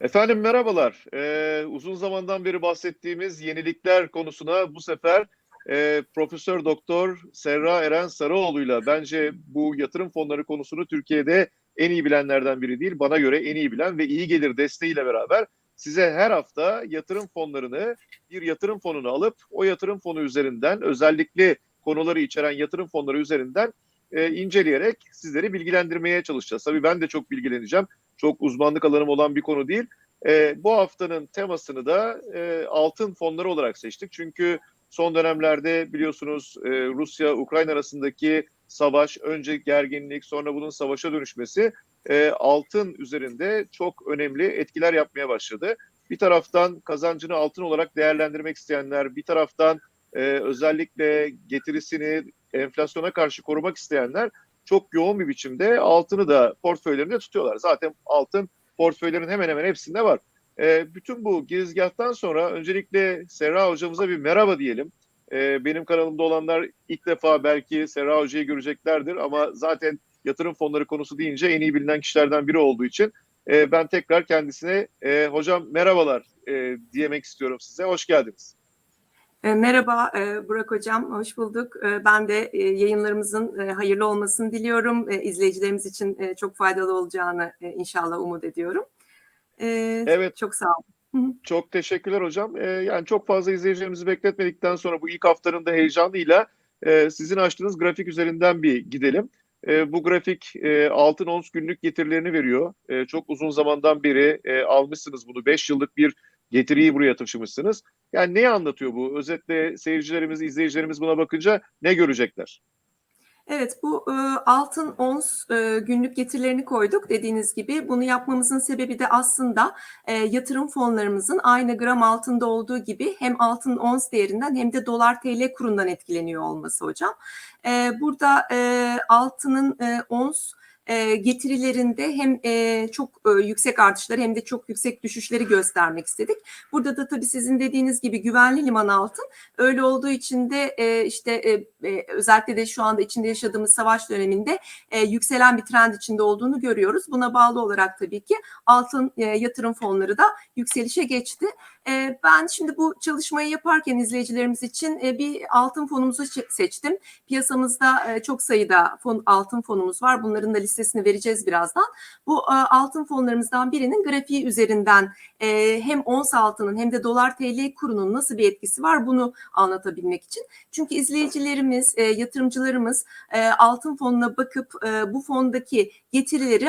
Efendim merhabalar. Ee, uzun zamandan beri bahsettiğimiz yenilikler konusuna bu sefer e, Profesör Doktor Serra Eren Sarıoğlu'yla bence bu yatırım fonları konusunu Türkiye'de en iyi bilenlerden biri değil, bana göre en iyi bilen ve iyi gelir desteğiyle beraber size her hafta yatırım fonlarını bir yatırım fonunu alıp o yatırım fonu üzerinden özellikle konuları içeren yatırım fonları üzerinden e, inceleyerek sizleri bilgilendirmeye çalışacağız. Tabii ben de çok bilgileneceğim. Çok uzmanlık alanım olan bir konu değil. E, bu haftanın temasını da e, altın fonları olarak seçtik. Çünkü son dönemlerde biliyorsunuz e, Rusya-Ukrayna arasındaki savaş, önce gerginlik, sonra bunun savaşa dönüşmesi e, altın üzerinde çok önemli etkiler yapmaya başladı. Bir taraftan kazancını altın olarak değerlendirmek isteyenler, bir taraftan e, özellikle getirisini enflasyona karşı korumak isteyenler çok yoğun bir biçimde altını da portföylerinde tutuyorlar. Zaten altın portföylerin hemen hemen hepsinde var. E, bütün bu girizgahtan sonra öncelikle Serra hocamıza bir merhaba diyelim. E, benim kanalımda olanlar ilk defa belki Serra hocayı göreceklerdir ama zaten yatırım fonları konusu deyince en iyi bilinen kişilerden biri olduğu için e, ben tekrar kendisine e, hocam merhabalar e, diyemek istiyorum size. Hoş geldiniz. E, merhaba e, Burak Hocam, hoş bulduk. E, ben de yayınlarımızın hayırlı olmasını diliyorum. İzleyicilerimiz için çok faydalı olacağını inşallah umut ediyorum. Evet. Çok sağ olun. Çok teşekkürler hocam. Yani çok fazla izleyicilerimizi bekletmedikten sonra bu ilk haftanın da heyecanıyla sizin açtığınız grafik üzerinden bir gidelim. Bu grafik altın ons günlük getirilerini veriyor. Çok uzun zamandan beri almışsınız bunu. 5 yıllık bir getiriyi buraya taşımışsınız. Yani neyi anlatıyor bu? Özetle seyircilerimiz, izleyicilerimiz buna bakınca ne görecekler? Evet bu e, altın ons e, günlük getirilerini koyduk dediğiniz gibi. Bunu yapmamızın sebebi de aslında e, yatırım fonlarımızın aynı gram altında olduğu gibi hem altın ons değerinden hem de dolar TL kurundan etkileniyor olması hocam. E, burada e, altının e, ons e, getirilerinde hem e, çok e, yüksek artışları hem de çok yüksek düşüşleri göstermek istedik. Burada da tabii sizin dediğiniz gibi güvenli liman altın öyle olduğu için de işte özellikle de şu anda içinde yaşadığımız savaş döneminde yükselen bir trend içinde olduğunu görüyoruz. Buna bağlı olarak tabii ki altın yatırım fonları da yükselişe geçti. E, ben şimdi bu çalışmayı yaparken izleyicilerimiz için e, bir altın fonumuzu seçtim. Piyasamızda e, çok sayıda fon, altın fonumuz var. Bunların da listesini vereceğiz birazdan. Bu e, altın fonlarımızdan birinin grafiği üzerinden hem ons altının hem de dolar TL kurunun nasıl bir etkisi var bunu anlatabilmek için. Çünkü izleyicilerimiz, yatırımcılarımız altın fonuna bakıp bu fondaki getirileri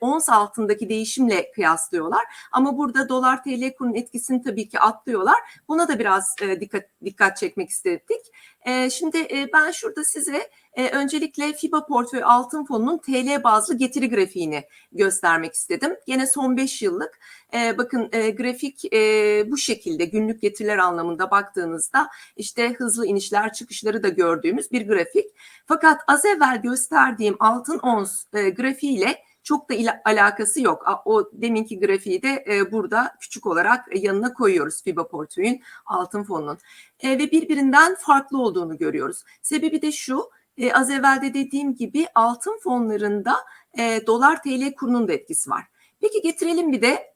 ons altındaki değişimle kıyaslıyorlar. Ama burada dolar TL kurunun etkisini tabii ki atlıyorlar. Buna da biraz e, dikkat dikkat çekmek istedik. E, şimdi e, ben şurada size e, öncelikle FIBA portföy altın fonunun TL bazlı getiri grafiğini göstermek istedim. Yine son 5 yıllık. E, bakın e, grafik e, bu şekilde günlük getiriler anlamında baktığınızda işte hızlı inişler çıkışları da gördüğümüz bir grafik. Fakat az evvel gösterdiğim altın ons e, grafiğiyle çok da ila, alakası yok. O deminki grafiği de e, burada küçük olarak yanına koyuyoruz FIBA portföyün altın fonunun. E, ve birbirinden farklı olduğunu görüyoruz. Sebebi de şu, e, az evvel de dediğim gibi altın fonlarında e, dolar TL kurunun da etkisi var. Peki getirelim bir de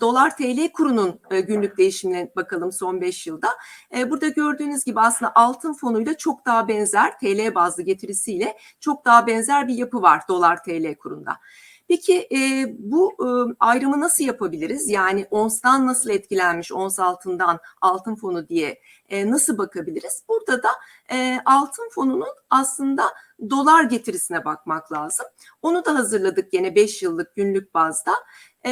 dolar TL kurunun günlük değişimine bakalım son 5 yılda. Burada gördüğünüz gibi aslında altın fonuyla çok daha benzer TL bazlı getirisiyle çok daha benzer bir yapı var dolar TL kurunda. Peki bu ayrımı nasıl yapabiliriz? Yani onstan nasıl etkilenmiş, ons altından altın fonu diye nasıl bakabiliriz? Burada da altın fonunun aslında dolar getirisine bakmak lazım. Onu da hazırladık yine 5 yıllık günlük bazda. E,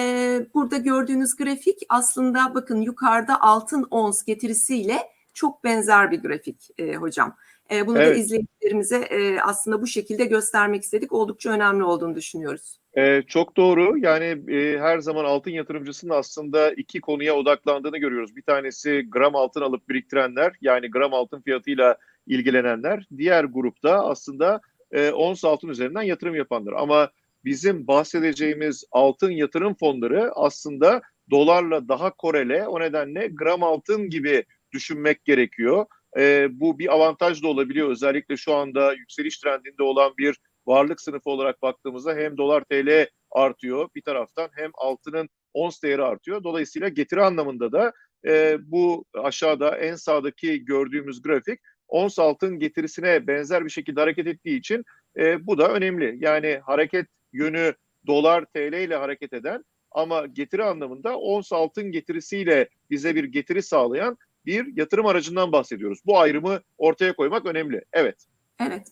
burada gördüğünüz grafik aslında bakın yukarıda altın ons getirisiyle çok benzer bir grafik e, hocam. E, bunu evet. da izleyicilerimize e, aslında bu şekilde göstermek istedik. Oldukça önemli olduğunu düşünüyoruz. Ee, çok doğru. Yani e, her zaman altın yatırımcısının aslında iki konuya odaklandığını görüyoruz. Bir tanesi gram altın alıp biriktirenler, yani gram altın fiyatıyla ilgilenenler. Diğer grupta aslında e, ons altın üzerinden yatırım yapanlar. Ama bizim bahsedeceğimiz altın yatırım fonları aslında dolarla daha korele. O nedenle gram altın gibi düşünmek gerekiyor. E, bu bir avantaj da olabiliyor. Özellikle şu anda yükseliş trendinde olan bir varlık sınıfı olarak baktığımızda hem dolar TL artıyor bir taraftan hem altının ons değeri artıyor. Dolayısıyla getiri anlamında da e, bu aşağıda en sağdaki gördüğümüz grafik ons altın getirisine benzer bir şekilde hareket ettiği için e, bu da önemli. Yani hareket yönü dolar TL ile hareket eden ama getiri anlamında ons altın getirisiyle bize bir getiri sağlayan bir yatırım aracından bahsediyoruz. Bu ayrımı ortaya koymak önemli. Evet. Evet.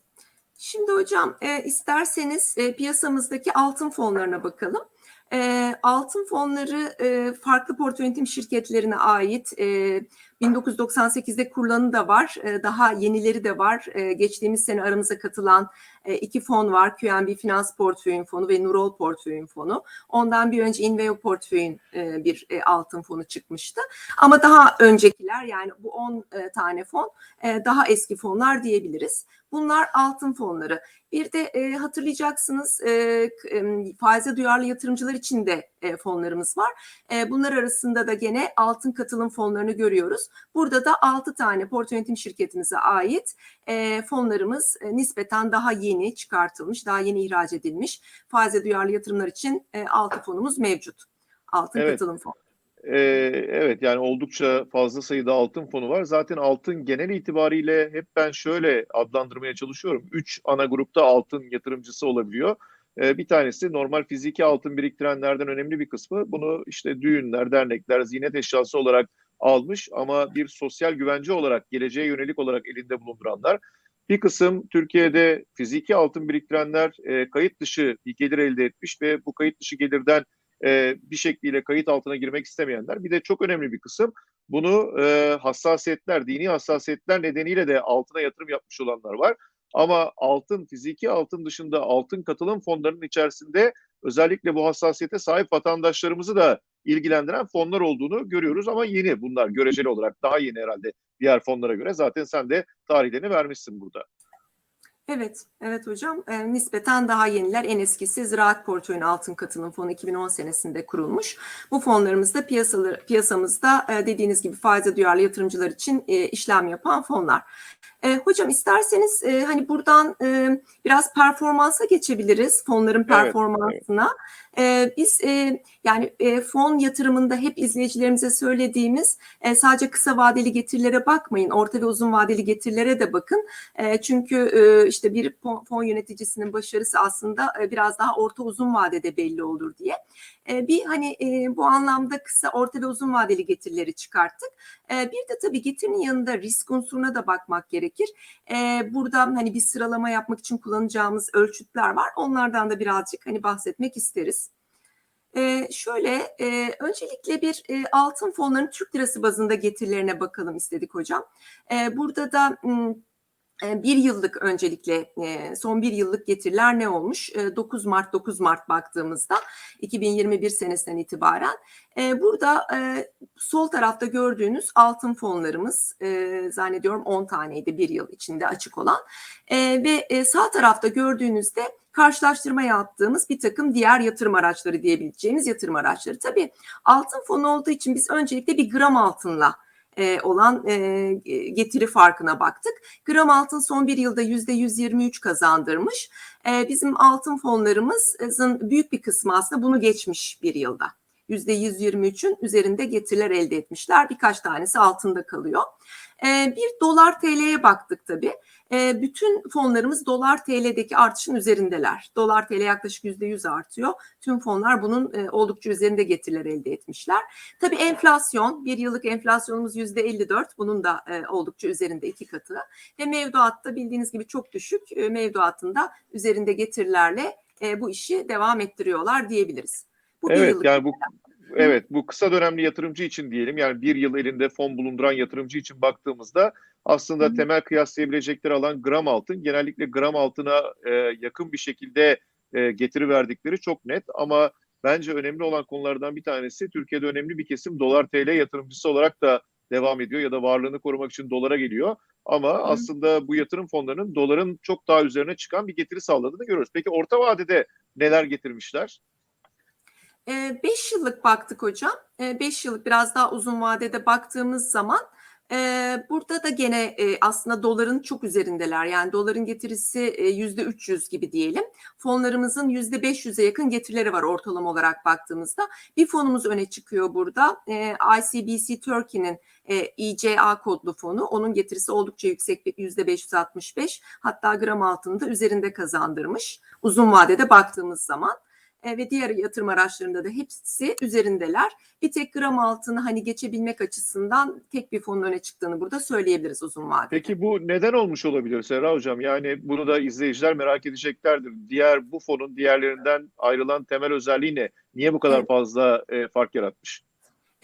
Şimdi hocam e, isterseniz e, piyasamızdaki altın fonlarına bakalım. E, altın fonları e, farklı portföy yönetim şirketlerine ait. E, 1998'de kurulanı da var. E, daha yenileri de var. E, geçtiğimiz sene aramıza katılan e, iki fon var. QNB Finans Portföyün Fonu ve Nurol Portföyün Fonu. Ondan bir önce Inveo Portföyün e, bir e, altın fonu çıkmıştı. Ama daha öncekiler yani bu 10 e, tane fon e, daha eski fonlar diyebiliriz. Bunlar altın fonları. Bir de e, hatırlayacaksınız e, faize duyarlı yatırımcılar için de e, fonlarımız var. E, bunlar arasında da gene altın katılım fonlarını görüyoruz. Burada da 6 tane portföy yönetim şirketimize ait e, fonlarımız e, nispeten daha yeni çıkartılmış, daha yeni ihraç edilmiş. Faize duyarlı yatırımlar için e, 6 fonumuz mevcut. Altın Evet. katılım fonu. Ee, evet yani oldukça fazla sayıda altın fonu var. Zaten altın genel itibariyle hep ben şöyle adlandırmaya çalışıyorum. Üç ana grupta altın yatırımcısı olabiliyor. Ee, bir tanesi normal fiziki altın biriktirenlerden önemli bir kısmı. Bunu işte düğünler, dernekler, ziynet eşyası olarak almış ama bir sosyal güvence olarak, geleceğe yönelik olarak elinde bulunduranlar. Bir kısım Türkiye'de fiziki altın biriktirenler e, kayıt dışı bir gelir elde etmiş ve bu kayıt dışı gelirden e, bir şekliyle kayıt altına girmek istemeyenler. Bir de çok önemli bir kısım bunu e, hassasiyetler, dini hassasiyetler nedeniyle de altına yatırım yapmış olanlar var. Ama altın, fiziki altın dışında altın katılım fonlarının içerisinde özellikle bu hassasiyete sahip vatandaşlarımızı da ilgilendiren fonlar olduğunu görüyoruz ama yeni bunlar göreceli olarak daha yeni herhalde diğer fonlara göre. Zaten sen de tarihlerini vermişsin burada. Evet, evet hocam. E, nispeten daha yeniler. En eskisi Ziraat Portföyün Altın Katılım Fonu 2010 senesinde kurulmuş. Bu fonlarımızda piyasalar, piyasamızda e, dediğiniz gibi faize duyarlı yatırımcılar için e, işlem yapan fonlar. E, hocam isterseniz e, hani buradan e, biraz performansa geçebiliriz. Fonların performansına. E, biz e, yani e, fon yatırımında hep izleyicilerimize söylediğimiz e, sadece kısa vadeli getirilere bakmayın. Orta ve uzun vadeli getirilere de bakın. E, çünkü e, işte bir fon, yöneticisinin başarısı aslında e, biraz daha orta uzun vadede belli olur diye. E, bir hani e, bu anlamda kısa, orta ve uzun vadeli getirileri çıkarttık. Bir de tabii getirinin yanında risk unsuruna da bakmak gerekir. E, burada hani bir sıralama yapmak için kullanacağımız ölçütler var. Onlardan da birazcık hani bahsetmek isteriz. E, şöyle e, öncelikle bir e, altın fonlarının Türk lirası bazında getirilerine bakalım istedik hocam. E, burada da bir yıllık öncelikle son bir yıllık getiriler ne olmuş? E, 9 Mart 9 Mart baktığımızda 2021 senesinden itibaren burada sol tarafta gördüğünüz altın fonlarımız zannediyorum 10 taneydi bir yıl içinde açık olan ve sağ tarafta gördüğünüzde karşılaştırma yaptığımız bir takım diğer yatırım araçları diyebileceğimiz yatırım araçları. Tabii altın fonu olduğu için biz öncelikle bir gram altınla e, olan e, getiri farkına baktık. Gram altın son bir yılda yüzde 123 kazandırmış. E, bizim altın fonlarımızın büyük bir kısmı aslında bunu geçmiş bir yılda. Yüzde 123'ün üzerinde getiriler elde etmişler. Birkaç tanesi altında kalıyor. E, bir dolar TL'ye baktık tabii. E, bütün fonlarımız dolar TL'deki artışın üzerindeler. Dolar TL yaklaşık yüzde yüz artıyor. Tüm fonlar bunun e, oldukça üzerinde getiriler elde etmişler. Tabii enflasyon, bir yıllık enflasyonumuz yüzde 54. Bunun da e, oldukça üzerinde iki katı. Ve mevduatta bildiğiniz gibi çok düşük. E, mevduatında üzerinde getirilerle e, bu işi devam ettiriyorlar diyebiliriz. Bu bir Evet yıllık yani bu evet bu kısa dönemli yatırımcı için diyelim yani bir yıl elinde fon bulunduran yatırımcı için baktığımızda aslında Hı hı. temel kıyaslayabilecekleri alan gram altın genellikle gram altına e, yakın bir şekilde e, getiri verdikleri çok net ama bence önemli olan konulardan bir tanesi Türkiye'de önemli bir kesim dolar TL yatırımcısı olarak da devam ediyor ya da varlığını korumak için dolara geliyor. Ama aslında bu yatırım fonlarının doların çok daha üzerine çıkan bir getiri sağladığını görüyoruz. Peki orta vadede neler getirmişler? 5 yıllık baktık hocam. 5 yıllık biraz daha uzun vadede baktığımız zaman burada da gene aslında doların çok üzerindeler. Yani doların getirisi yüzde 300 gibi diyelim. Fonlarımızın yüzde 500'e yakın getirileri var ortalama olarak baktığımızda. Bir fonumuz öne çıkıyor burada. ICBC Turkey'nin ECA kodlu fonu. Onun getirisi oldukça yüksek yüzde 565. Hatta gram altında üzerinde kazandırmış. Uzun vadede baktığımız zaman e, ve diğer yatırım araçlarında da hepsi üzerindeler. Bir tek gram altını hani geçebilmek açısından tek bir fonun öne çıktığını burada söyleyebiliriz uzun vadede. Peki bu neden olmuş olabilir Serra Hocam? Yani bunu da izleyiciler merak edeceklerdir. Diğer bu fonun diğerlerinden ayrılan temel özelliği ne? Niye bu kadar Evet. fazla e, fark yaratmış?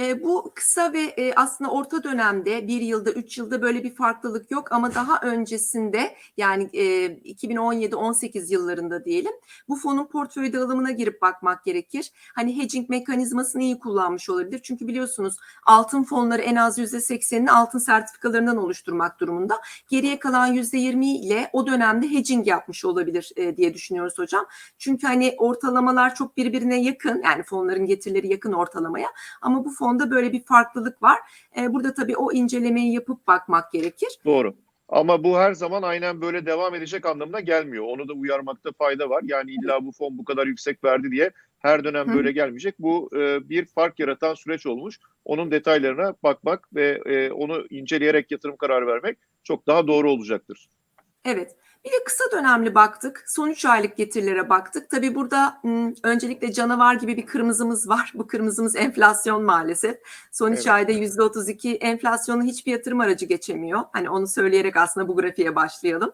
E, bu kısa ve e, aslında orta dönemde bir yılda, üç yılda böyle bir farklılık yok ama daha öncesinde yani e, 2017-18 yıllarında diyelim bu fonun portföy dağılımına girip bakmak gerekir. Hani hedging mekanizmasını iyi kullanmış olabilir. Çünkü biliyorsunuz altın fonları en az %80'ini altın sertifikalarından oluşturmak durumunda. Geriye kalan %20 ile o dönemde hedging yapmış olabilir e, diye düşünüyoruz hocam. Çünkü hani ortalamalar çok birbirine yakın yani fonların getirileri yakın ortalamaya ama bu fonda böyle bir farklılık var. E, burada tabii o incelemeyi yapıp bakmak gerekir. Doğru. Ama bu her zaman aynen böyle devam edecek anlamına gelmiyor. Onu da uyarmakta fayda var. Yani illa bu fon bu kadar yüksek verdi diye her dönem böyle gelmeyecek. Bu e, bir fark yaratan süreç olmuş. Onun detaylarına bakmak ve e, onu inceleyerek yatırım kararı vermek çok daha doğru olacaktır. Evet. Bir de kısa dönemli baktık. Son 3 aylık getirilere baktık. Tabii burada öncelikle canavar gibi bir kırmızımız var. Bu kırmızımız enflasyon maalesef. Son 3 Evet. ayda %32 enflasyonu hiçbir yatırım aracı geçemiyor. Hani onu söyleyerek aslında bu grafiğe başlayalım.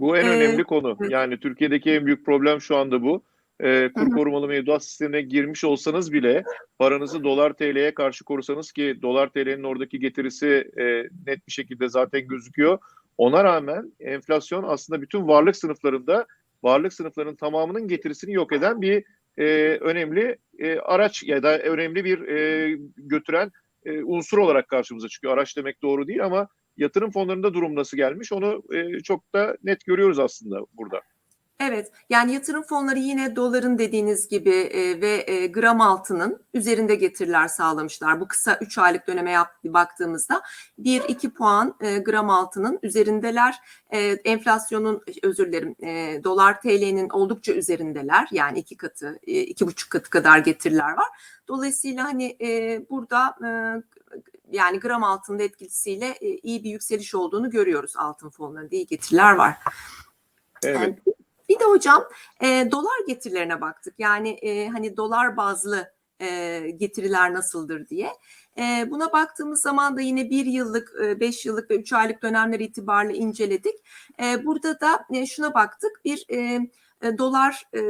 Bu en Ee, önemli konu. evet. Yani Türkiye'deki en büyük problem şu anda bu. Ee, kur korumalı mevduat sistemine girmiş olsanız bile paranızı dolar TL'ye karşı korusanız ki dolar TL'nin oradaki getirisi e, net bir şekilde zaten gözüküyor. Ona rağmen enflasyon aslında bütün varlık sınıflarında varlık sınıflarının tamamının getirisini yok eden bir e, önemli e, araç ya da önemli bir e, götüren e, unsur olarak karşımıza çıkıyor. Araç demek doğru değil ama yatırım fonlarında durum nasıl gelmiş onu e, çok da net görüyoruz aslında burada. Evet, yani yatırım fonları yine doların dediğiniz gibi e, ve e, gram altının üzerinde getiriler sağlamışlar. Bu kısa 3 aylık döneme yap, baktığımızda 1-2 puan e, gram altının üzerindeler. E, enflasyonun özür dilerim e, dolar TL'nin oldukça üzerindeler. Yani iki katı, e, iki buçuk katı kadar getiriler var. Dolayısıyla hani e, burada e, yani gram altında etkisiyle e, iyi bir yükseliş olduğunu görüyoruz altın fonlarında iyi getiriler var. Evet. Yani bir de hocam e, dolar getirilerine baktık. Yani e, hani dolar bazlı e, getiriler nasıldır diye. E, buna baktığımız zaman da yine bir yıllık, e, beş yıllık ve üç aylık dönemler itibariyle inceledik. E, burada da e, şuna baktık. Bir e, e, dolar e,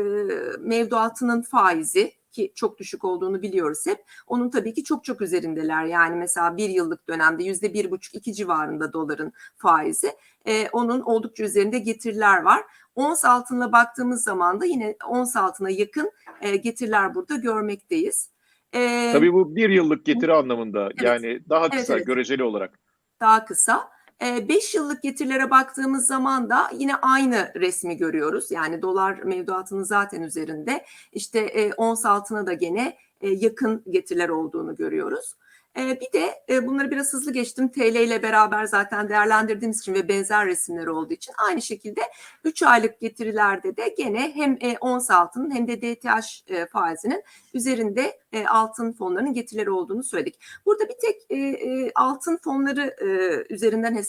mevduatının faizi ki çok düşük olduğunu biliyoruz hep. Onun tabii ki çok çok üzerindeler. Yani mesela bir yıllık dönemde yüzde bir buçuk iki civarında doların faizi. E, onun oldukça üzerinde getiriler var. Ons altına baktığımız zaman da yine ons altına yakın e, getiriler burada görmekteyiz. E, Tabii bu bir yıllık getiri anlamında Evet. yani daha Evet, kısa evet. göreceli olarak. daha kısa. 5 yıllık getirilere baktığımız zaman da yine aynı resmi görüyoruz. Yani dolar mevduatının zaten üzerinde. İşte ons altına da gene yakın getiriler olduğunu görüyoruz. E, bir de e, bunları biraz hızlı geçtim. TL ile beraber zaten değerlendirdiğimiz için ve benzer resimleri olduğu için aynı şekilde 3 aylık getirilerde de gene hem e, ons altının hem de DTH e, faizinin üzerinde altın fonlarının getirileri olduğunu söyledik. Burada bir tek altın fonları üzerinden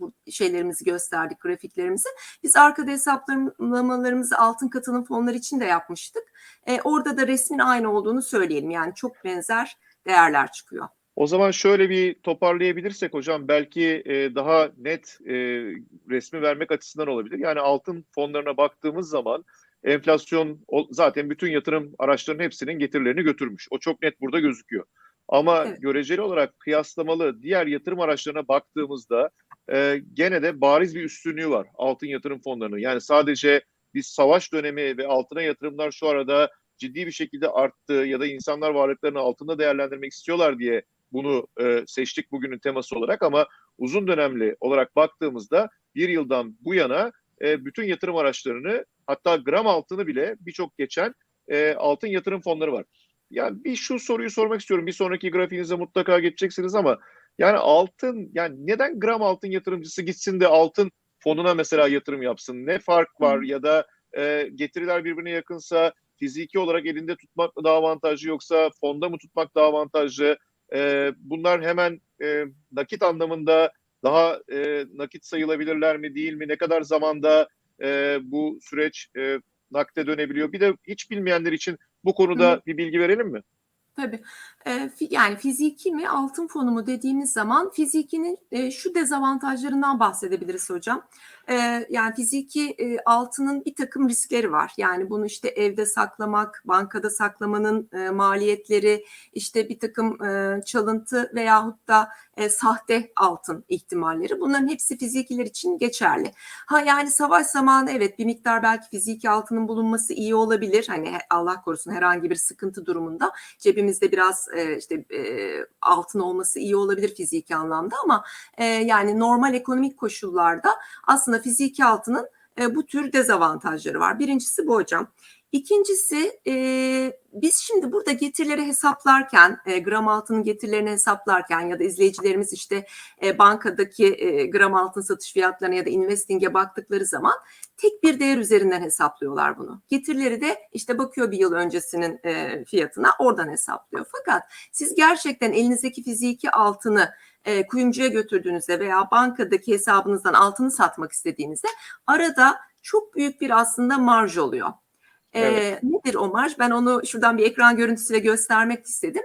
bu şeylerimizi gösterdik, grafiklerimizi. Biz arkada hesaplamalarımızı altın katılım fonları için de yapmıştık. Orada da resmin aynı olduğunu söyleyelim. Yani çok benzer değerler çıkıyor. O zaman şöyle bir toparlayabilirsek hocam belki e, daha net e, resmi vermek açısından olabilir. Yani altın fonlarına baktığımız zaman enflasyon o, zaten bütün yatırım araçlarının hepsinin getirilerini götürmüş. O çok net burada gözüküyor. Ama Evet. göreceli olarak kıyaslamalı diğer yatırım araçlarına baktığımızda e, gene de bariz bir üstünlüğü var altın yatırım fonlarının. Yani sadece biz savaş dönemi ve altına yatırımlar şu arada ciddi bir şekilde arttı ya da insanlar varlıklarını altında değerlendirmek istiyorlar diye bunu e, seçtik bugünün teması olarak ama uzun dönemli olarak baktığımızda bir yıldan bu yana e, bütün yatırım araçlarını hatta gram altını bile birçok geçen e, altın yatırım fonları var. Yani bir şu soruyu sormak istiyorum. Bir sonraki grafiğinize mutlaka geçeceksiniz ama Yani altın yani neden gram altın yatırımcısı gitsin de altın fonuna mesela yatırım yapsın? Ne fark var ya da e, getiriler birbirine yakınsa fiziki olarak elinde tutmak mı daha avantajlı yoksa fonda mı tutmak daha avantajlı? E, bunlar hemen e, nakit anlamında daha e, nakit sayılabilirler mi değil mi? Ne kadar zamanda e, bu süreç e, nakde dönebiliyor? Bir de hiç bilmeyenler için bu konuda Hı. bir bilgi verelim mi? Tabii. Fi yani fiziki mi, altın fonu mu dediğimiz zaman fizikinin, eee, şu dezavantajlarından bahsedebiliriz hocam. Eee, yani fiziki, eee, altının birtakım riskleri var. Yani bunu işte evde saklamak, bankada saklamanın, eee, maliyetleri, işte birtakım, eee, çalıntı veyahut da, sahte altın ihtimalleri bunların hepsi fizikiler için geçerli. Ha, yani savaş zamanı evet bir miktar belki fiziki altının bulunması iyi olabilir. Hani Allah korusun herhangi bir sıkıntı durumunda cebimizde biraz, eee, işte, eee, altın olması iyi olabilir fiziki anlamda ama, eee, yani normal ekonomik koşullarda aslında fiziki altının, eee, bu tür dezavantajları var. Birincisi bu hocam. İkincisi, eee, biz şimdi burada getirileri hesaplarken, eee, gram altının getirilerini hesaplarken ya da izleyicilerimiz işte, eee, bankadaki, eee, gram altın satış fiyatlarına ya da investing'e baktıkları zaman tek bir değer üzerinden hesaplıyorlar bunu. Getirileri de işte bakıyor bir yıl öncesinin, eee, fiyatına oradan hesaplıyor. Fakat siz gerçekten elinizdeki fiziki altını, eee, kuyumcuya götürdüğünüzde veya bankadaki hesabınızdan altını satmak istediğinizde arada çok büyük bir aslında marj oluyor. Evet. nedir o marj? Ben onu şuradan bir ekran görüntüsüyle göstermek istedim.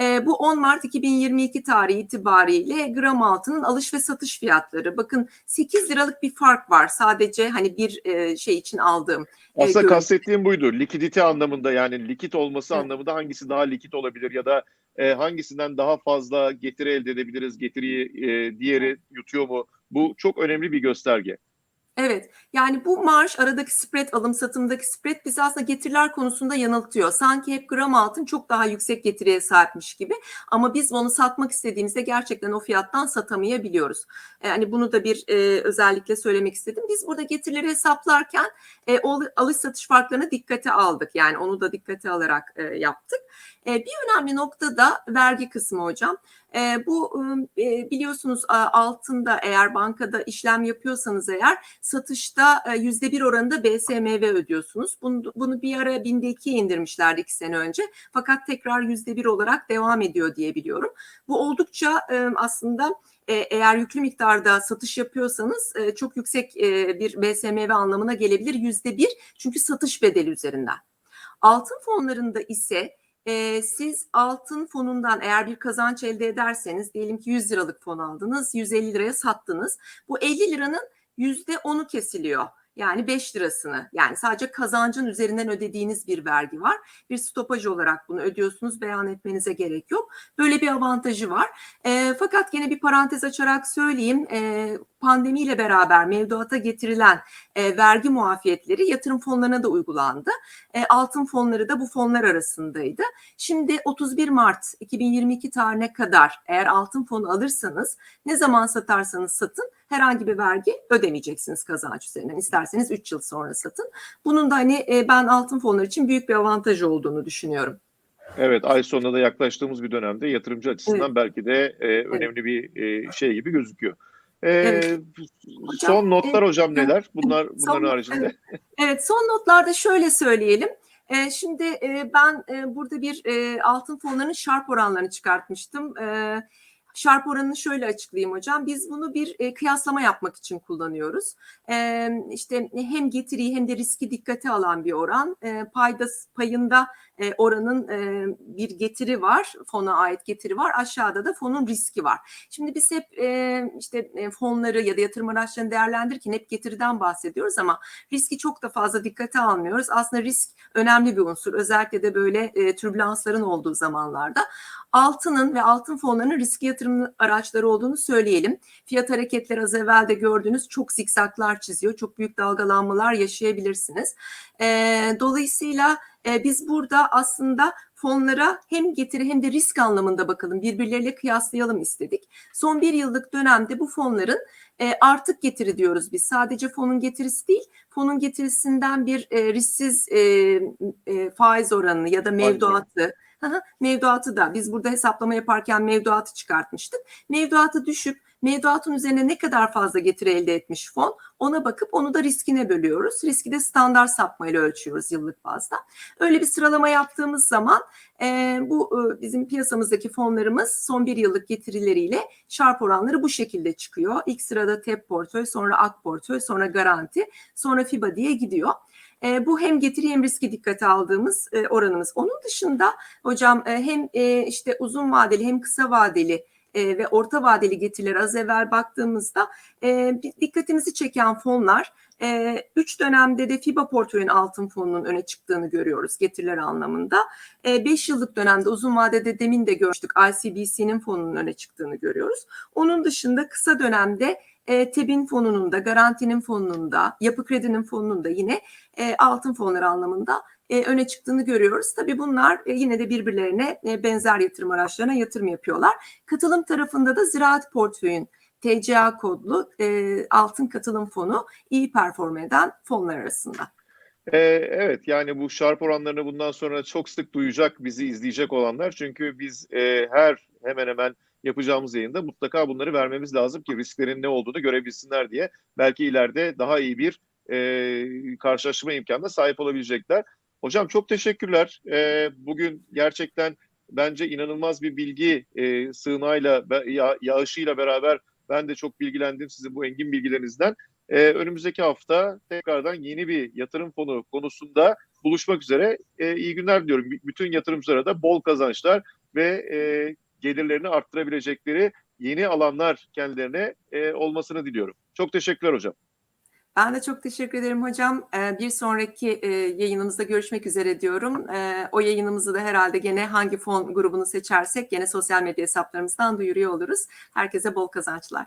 Eee, bu 10 Mart 2022 tarihi itibariyle gram altının alış ve satış fiyatları. Bakın 8 liralık bir fark var sadece hani bir, eee, şey için aldığım, Aslında görüntü. kastettiğim buydu. Likidite anlamında yani likit olması Evet. anlamında hangisi daha likit olabilir ya da e, hangisinden daha fazla getiri elde edebiliriz? Getiriyi e, diğeri yutuyor mu? Bu çok önemli bir gösterge. Evet, yani bu marj aradaki spread, alım satımdaki spread bizi aslında getiriler konusunda yanıltıyor. Sanki hep gram altın çok daha yüksek getiriye sahipmiş gibi ama biz onu satmak istediğimizde gerçekten o fiyattan satamayabiliyoruz. Yani bunu da bir e, özellikle söylemek istedim. Biz burada getirileri hesaplarken e, alış satış farklarını dikkate aldık. Yani onu da dikkate alarak e, yaptık. E, bir önemli nokta da vergi kısmı hocam. E, bu e, biliyorsunuz altında eğer bankada işlem yapıyorsanız eğer satışta yüzde bir oranında BSMV ödüyorsunuz. Bunu, bunu bir ara binde ikiye indirmişlerdi iki sene önce. Fakat tekrar yüzde bir olarak devam ediyor diye biliyorum. Bu oldukça e, aslında e, eğer yüklü miktarda satış yapıyorsanız e, çok yüksek e, bir BSMV anlamına gelebilir yüzde bir. Çünkü satış bedeli üzerinden. Altın fonlarında ise siz altın fonundan eğer bir kazanç elde ederseniz diyelim ki 100 liralık fon aldınız 150 liraya sattınız. Bu 50 liranın %10'u kesiliyor. Yani 5 lirasını yani sadece kazancın üzerinden ödediğiniz bir vergi var. Bir stopaj olarak bunu ödüyorsunuz beyan etmenize gerek yok. Böyle bir avantajı var. E, fakat yine bir parantez açarak söyleyeyim e, pandemiyle beraber mevduata getirilen e, vergi muafiyetleri yatırım fonlarına da uygulandı. E, altın fonları da bu fonlar arasındaydı. Şimdi 31 Mart 2022 tarihine kadar eğer altın fonu alırsanız ne zaman satarsanız satın herhangi bir vergi ödemeyeceksiniz kazanç üzerinden. İsterseniz 3 yıl sonra satın. Bunun da hani e, ben altın fonları için büyük bir avantajı olduğunu düşünüyorum. Evet, ay sonuna da yaklaştığımız bir dönemde yatırımcı açısından Evet. belki de e, önemli bir e, şey gibi gözüküyor. E, Evet. son notlar e, hocam neler? Bunlar bunların son- haricinde. Evet. Evet, son notlarda şöyle söyleyelim. E, şimdi e, ben e, burada bir e, altın fonlarının şarp oranlarını çıkartmıştım. E, şarp oranını şöyle açıklayayım hocam. Biz bunu bir e, kıyaslama yapmak için kullanıyoruz. E, işte hem getiriyi hem de riski dikkate alan bir oran. E, payda payında e, oranın e, bir getiri var, fona ait getiri var. Aşağıda da fonun riski var. Şimdi biz hep e, işte e, fonları ya da yatırım araçlarını değerlendirirken hep getiriden bahsediyoruz ama riski çok da fazla dikkate almıyoruz. Aslında risk önemli bir unsur. Özellikle de böyle e, türbülansların olduğu zamanlarda. Altının ve altın fonlarının riski yatırım araçları olduğunu söyleyelim. Fiyat hareketleri az evvel de gördüğünüz çok zikzaklar çiziyor. Çok büyük dalgalanmalar yaşayabilirsiniz. E, dolayısıyla e, biz burada aslında fonlara hem getiri hem de risk anlamında bakalım birbirleriyle kıyaslayalım istedik. Son bir yıllık dönemde bu fonların e, artık getiri diyoruz biz. Sadece fonun getirisi değil, fonun getirisinden bir e, risksiz e, e, faiz oranını ya da mevduatı Mevduatı da biz burada hesaplama yaparken mevduatı çıkartmıştık. Mevduatı düşüp mevduatın üzerine ne kadar fazla getiri elde etmiş fon ona bakıp onu da riskine bölüyoruz. Riski de standart sapmayla ölçüyoruz yıllık bazda. Öyle bir sıralama yaptığımız zaman e, bu e, bizim piyasamızdaki fonlarımız son bir yıllık getirileriyle şarp oranları bu şekilde çıkıyor. İlk sırada TEP portföy, sonra AK portföy, sonra garanti, sonra FIBA diye gidiyor. E, bu hem getiri hem riski dikkate aldığımız e, oranımız. Onun dışında hocam e, hem e, işte uzun vadeli hem kısa vadeli e, ve orta vadeli getirileri az evvel baktığımızda e, dikkatimizi çeken fonlar e, üç dönemde de FIBA portföyün altın fonunun öne çıktığını görüyoruz getirileri anlamında. 5 yıllık dönemde uzun vadede demin de görmüştük ICBC'nin fonunun öne çıktığını görüyoruz. Onun dışında kısa dönemde e, TEB'in fonunun da, garantinin fonunun da, yapı kredinin fonunun da yine e, altın fonları anlamında e, öne çıktığını görüyoruz. Tabii bunlar e, yine de birbirlerine e, benzer yatırım araçlarına yatırım yapıyorlar. Katılım tarafında da ziraat portföyün TCA kodlu e, altın katılım fonu iyi perform eden fonlar arasında. Ee, evet yani bu şarp oranlarını bundan sonra çok sık duyacak bizi izleyecek olanlar. Çünkü biz e, her hemen hemen yapacağımız yayında mutlaka bunları vermemiz lazım ki risklerin ne olduğunu görebilsinler diye. Belki ileride daha iyi bir e, karşılaşma imkanına sahip olabilecekler. Hocam çok teşekkürler. E, bugün gerçekten bence inanılmaz bir bilgi e, sığınağıyla, ya, yağışıyla beraber ben de çok bilgilendim sizin bu engin bilgilerinizden. Ee, önümüzdeki hafta tekrardan yeni bir yatırım fonu konusunda buluşmak üzere. Ee, iyi günler diliyorum. Bütün yatırımcılara da bol kazançlar ve e, gelirlerini arttırabilecekleri yeni alanlar kendilerine e, olmasını diliyorum. Çok teşekkürler hocam. Ben de çok teşekkür ederim hocam. Ee, Bir sonraki e, yayınımızda görüşmek üzere diyorum. Ee, O yayınımızı da herhalde gene hangi fon grubunu seçersek gene sosyal medya hesaplarımızdan duyuruyor oluruz. Herkese bol kazançlar.